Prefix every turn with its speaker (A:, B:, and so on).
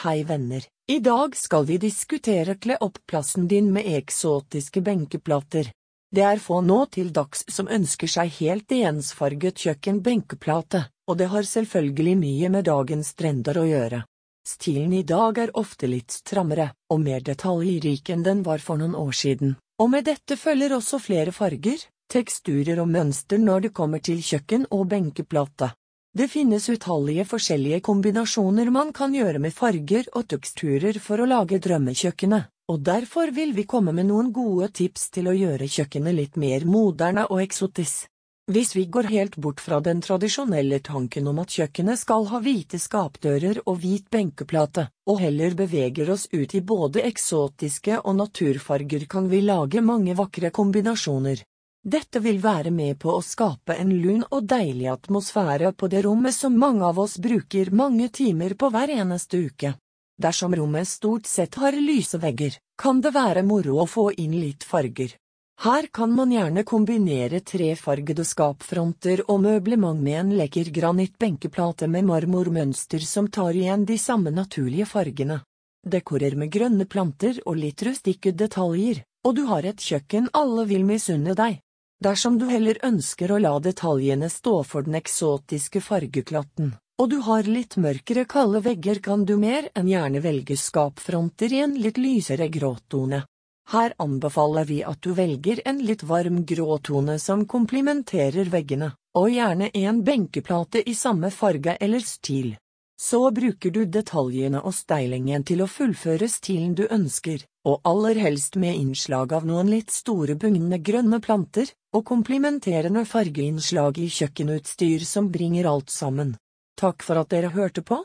A: Hei venner, i dag skal vi diskutere kle opp plassen din med eksotiske benkeplater. Det er få nå til dags som ønsker seg helt ensfarget kjøkkenbenkeplate, og det har selvfølgelig mye med dagens trender å gjøre. Stilen i dag er ofte litt strammere og mer detaljrik enn den var for noen år siden, og med dette følger også flere farger, teksturer og mønster når det kommer til kjøkken og benkeplate. Det finnes utallige forskjellige kombinasjoner man kan gjøre med farger og teksturer for å lage drømmekjøkkenet, og derfor vil vi komme med noen gode tips til å gjøre kjøkkenet litt mer moderne og eksotisk. Hvis vi går helt bort fra den tradisjonelle tanken om at kjøkkenet skal ha hvite skapdører og hvit benkeplate, og heller beveger oss ut i både eksotiske og naturfarger kan vi lage mange vakre kombinasjoner. Dette vil være med på å skape en lun og deilig atmosfære på det rommet som mange av oss bruker mange timer på hver eneste uke. Dersom rommet stort sett har lyse vegger, kan det være moro å få inn litt farger. Her kan man gjerne kombinere trefargede skapfronter og møblement med en lekker granittbenkeplate med marmormønster som tar igjen de samme naturlige fargene. Dekorer med grønne planter og litt rustikke detaljer, og du har et kjøkken alle vil misunne deg. Dersom du heller ønsker å la detaljene stå for den eksotiske fargeklatten, og du har litt mørkere kalde vegger kan du mer enn gjerne velge skapfronter i en litt lysere gråtone. Her anbefaler vi at du velger en litt varm gråtone som komplementerer veggene, og gjerne en benkeplate i samme farge eller stil. Så bruker du detaljene og steilingen til å fullføre stilen du ønsker, og aller helst med innslag av noen litt store bugnende grønne planter, og komplimenterende fargeinnslag i kjøkkenutstyr som bringer alt sammen. Takk for at dere hørte på.